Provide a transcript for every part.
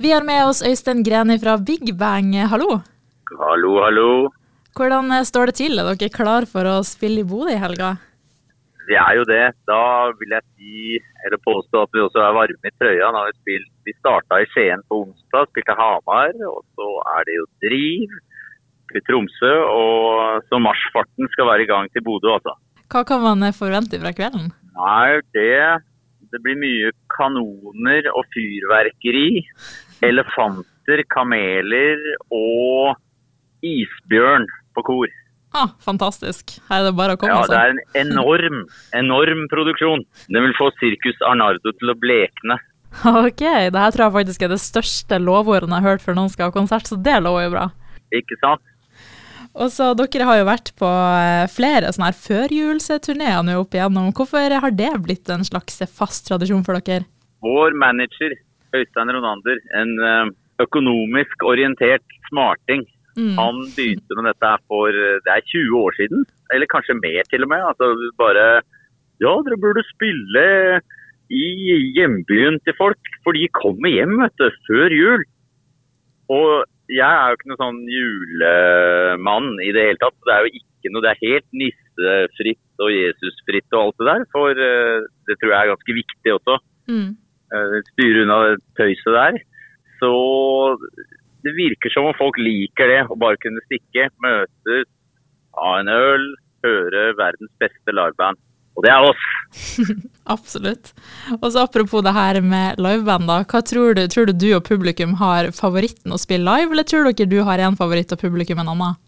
Vi har med oss Øystein Greni fra Big Bang. Hallo. Hallo, hallo. Hvordan står det til? Er dere klar for å spille i Bodø i helga? Vi er jo det. Da vil jeg si, eller påstå at vi også er varme i trøya. da vi, spilt, vi starta i Skien på onsdag, spilte Hamar. Og så er det jo Driv i Tromsø. Og så marsjfarten skal være i gang til Bodø, altså. Hva kan man forvente fra kvelden? Nei, det, det blir mye kanoner og fyrverkeri. Elefanter, kameler og isbjørn på kor. Ah, fantastisk. Her er det bare å komme Ja, seg. det er en enorm, enorm produksjon. Den vil få Sirkus Arnardo til å blekne. Ok, det her tror jeg faktisk er det største lovordet jeg har hørt før noen skal ha konsert, så det lover jo bra. Ikke sant? Og så Dere har jo vært på eh, flere sånne her førjulsturneer nå opp igjennom. Hvorfor har det blitt en slags fast tradisjon for dere? Vår manager, Øystein Ronander, en eh, økonomisk orientert smarting. Mm. Han begynte med dette for eh, det er 20 år siden, eller kanskje mer til og med. Altså bare Ja, dere burde spille i hjembyen til folk, for de kommer hjem vet du, før jul. Og jeg er jo ikke noen sånn julemann i det hele tatt. Det er jo ikke noe, det er helt nissefritt og Jesusfritt og alt det der. For eh, det tror jeg er ganske viktig også. Mm. Eh, styre unna det tøyset der. Så det virker som om folk liker det, å bare kunne stikke, møtes, ha en øl, høre verdens beste liveband. Og det er oss. Absolutt. Og så Apropos det her med liveband, da. Hva tror du, tror du du og publikum har favoritten å spille live, eller tror dere du har en favoritt og publikum en annen?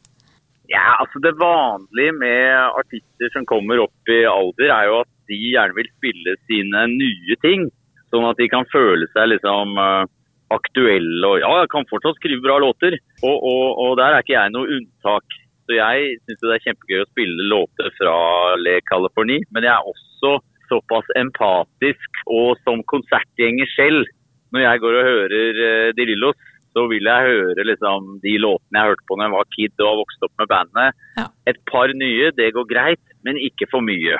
Ja, altså Det vanlige med artister som kommer opp i alder, er jo at de gjerne vil spille sine nye ting. Sånn at de kan føle seg liksom eh, aktuelle og ja, jeg kan fortsatt skrive bra låter. Og, og, og der er ikke jeg noe unntak. Så jeg syns det er kjempegøy å spille låter fra Le Californie. Men jeg er også såpass empatisk og som konsertgjenger selv. Når jeg går og hører uh, De Lillos, så vil jeg høre liksom, de låtene jeg hørte på når jeg var kid og har vokst opp med bandet. Ja. Et par nye, det går greit, men ikke for mye.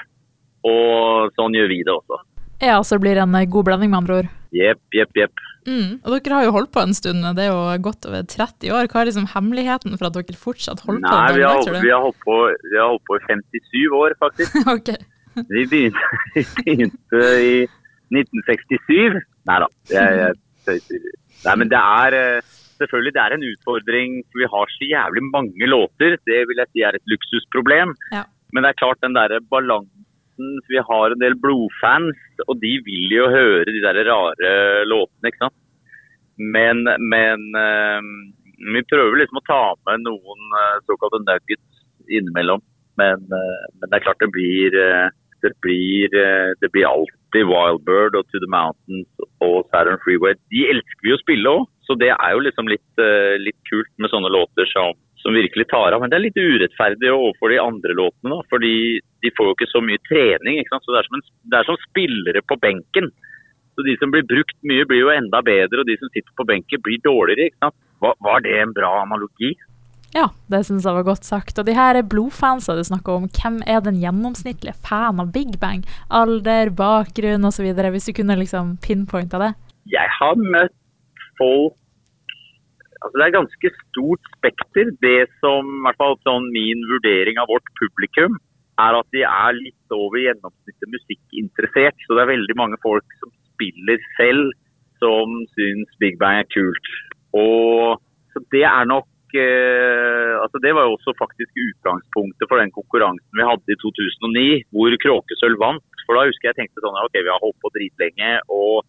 Og sånn gjør vi det også. Ja, så det blir en eh, god blanding, med andre ord. Jepp, jepp, jepp. Mm. Og dere har jo holdt på en stund, det er jo godt over 30 år. Hva er liksom hemmeligheten for at dere fortsatt holder på? Nei, vi har, vi, har holdt på, vi har holdt på i 57 år, faktisk. ok. Vi begynte, vi begynte i 1967. Nei da, jeg, jeg tøyser. Nei, men det er eh, selvfølgelig det er en utfordring. for Vi har så jævlig mange låter. Det vil jeg si er et luksusproblem. Ja. Men det er klart den der balansen Vi har en del blodfans, og de vil jo høre de der rare låtene, ikke sant. Men, men eh, vi prøver liksom å ta med noen eh, såkalte nuggets innimellom. Men, eh, men det er klart det blir eh, det blir, det blir alltid Wildbird og To The Mountains og Saturn Freeway. De elsker vi å spille òg, så det er jo liksom litt, litt kult med sånne låter som, som virkelig tar av. Men det er litt urettferdig overfor de andre låtene, da, fordi de får jo ikke så mye trening. Så det er som, en, det er som spillere på benken. Så de som blir brukt mye, blir jo enda bedre, og de som sitter på benken, blir dårligere. Var, var det en bra analogi? Ja, det syns jeg var godt sagt. Og de her blodfansa du snakker om, hvem er den gjennomsnittlige fan av Big Bang? Alder, bakgrunn osv., hvis du kunne liksom pinpointa det? Jeg har møtt folk Altså Det er ganske stort spekter. Det som, i hvert fall sånn min vurdering av vårt publikum, er at de er litt over gjennomsnittet musikkinteressert. Så det er veldig mange folk som spiller selv, som syns Big Bang er kult. Og så det er nok eh, altså Det var jo også faktisk utgangspunktet for den konkurransen vi hadde i 2009, hvor Kråkesølv vant. For da husker jeg tenkte sånn ok, vi har holdt på dritlenge, og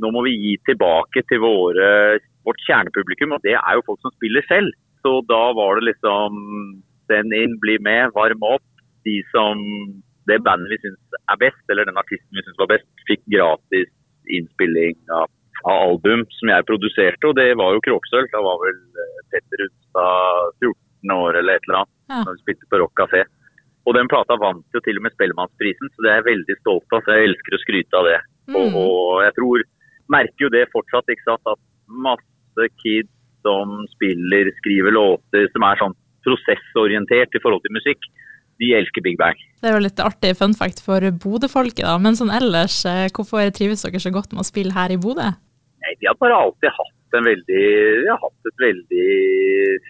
nå må vi gi tilbake til våre, vårt kjernepublikum, og det er jo folk som spiller selv. Så da var det liksom send inn, bli med, varme opp. De som Det bandet vi syns er best, eller den artisten vi syns var best, fikk gratis innspilling av, av album som jeg produserte, og det var jo Kråksølv. Da var vel eh, Petter Rundstad 14 år eller et eller annet, Ja. da vi spilte på Rock Café. Og den plata vant jo til og med Spellemannsprisen, så det er jeg veldig stolt av. Så jeg elsker å skryte av det. Og, Mm. og jeg tror, merker jo det fortsatt, ikke sant, at masse kids som spiller, skriver låter, som er sånn prosessorientert i forhold til musikk, de elsker Big Bang. Det er jo litt artig fun fact for Bodø-folket, da. Men sånn ellers, eh, hvorfor trives dere så godt med å spille her i Bodø? Nei, de har bare alltid hatt en veldig Vi har hatt et veldig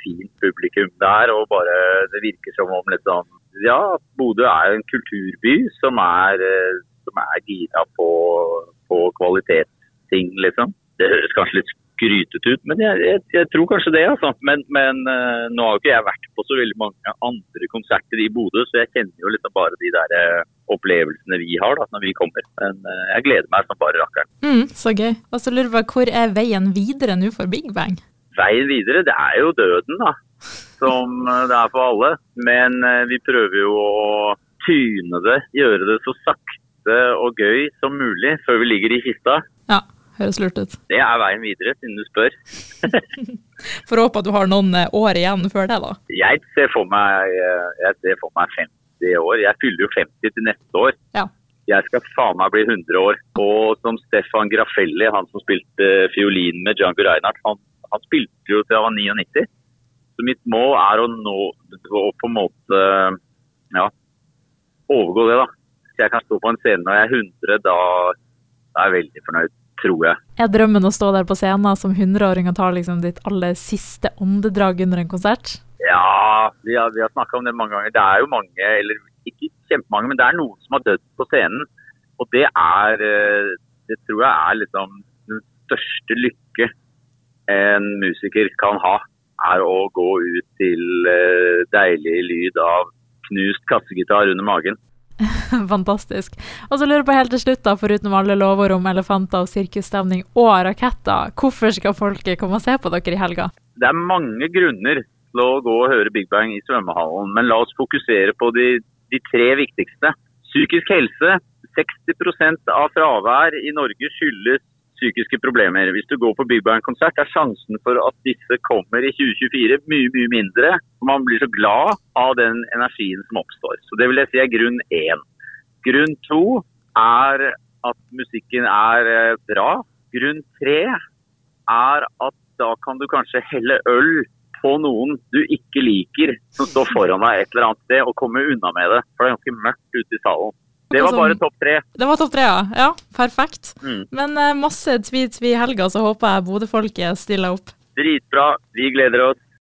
fint publikum der. Og bare det virker som om liksom Ja, Bodø er en kulturby som er, eh, som er gira på, på kvalitetsting, liksom. Det høres kanskje litt skrytete ut, men jeg, jeg, jeg, tror kanskje det. altså. Men, men uh, nå har jo ikke jeg vært på så veldig mange andre konserter i Bodø, så jeg kjenner jo liksom bare de der uh, opplevelsene vi har da, når vi kommer. Men uh, jeg gleder meg som bare rakkeren. Mm, så gøy. Og så lurer jeg på, Hvor er veien videre nå for Big Bang? Veien videre, det er jo døden, da. Som det er for alle. Men vi prøver jo å tyne det, gjøre det så sakte og gøy som mulig før vi ligger i kista. Ja. Høres lurt ut. Det er veien videre, siden du spør. Får håpe at du har noen eh, år igjen før det, da. Jeg ser for meg, eh, jeg ser for meg 50 år. Jeg fyller jo 50 til neste år. Ja. Jeg skal faen meg bli 100 år. Og som Stefan Graffelli, han som spilte fiolin med Django Reinhardt, han, han spilte jo til han var 99. Så mitt mål er å nå å på en måte ja, overgå det, da. Så jeg kan stå på en scene når jeg er 100, da er jeg veldig fornøyd tror jeg. Er drømmen å stå der på scenen som 100-åring og ta liksom ditt aller siste åndedrag under en konsert? Ja, vi har, vi har snakka om det mange ganger. Det er jo mange, eller ikke kjempemange, men det er noen som har dødd på scenen. Og det er eh, Det tror jeg er liksom den største lykke en musiker kan ha. Er å gå ut til eh, deilig lyd av knust kassegitar under magen. Fantastisk. Og så lurer jeg på helt til slutt, da, foruten alle lover om elefanter og sirkusstemning og raketter, hvorfor skal folket komme og se på dere i helga? Det er mange grunner til å gå og høre Big Bang i svømmehallen, men la oss fokusere på de, de tre viktigste. Psykisk helse. 60% av fravær i Norge skyldes psykiske problemer. Hvis du går på Big Bang-konsert, er sjansen for at disse kommer i 2024 mye, mye mindre. Man blir så glad av den energien som oppstår. Så Det vil jeg si er grunn én. Grunn to er at musikken er eh, bra. Grunn tre er at da kan du kanskje helle øl på noen du ikke liker, som står foran deg et eller annet sted, og komme unna med det. For det er ganske mørkt ute i salen. Det var bare topp tre. Det var topp tre, ja. ja perfekt. Mm. Men uh, masse tvi-tvi i helga, så håper jeg Bodø-folket stiller opp. Dritbra. Vi gleder oss.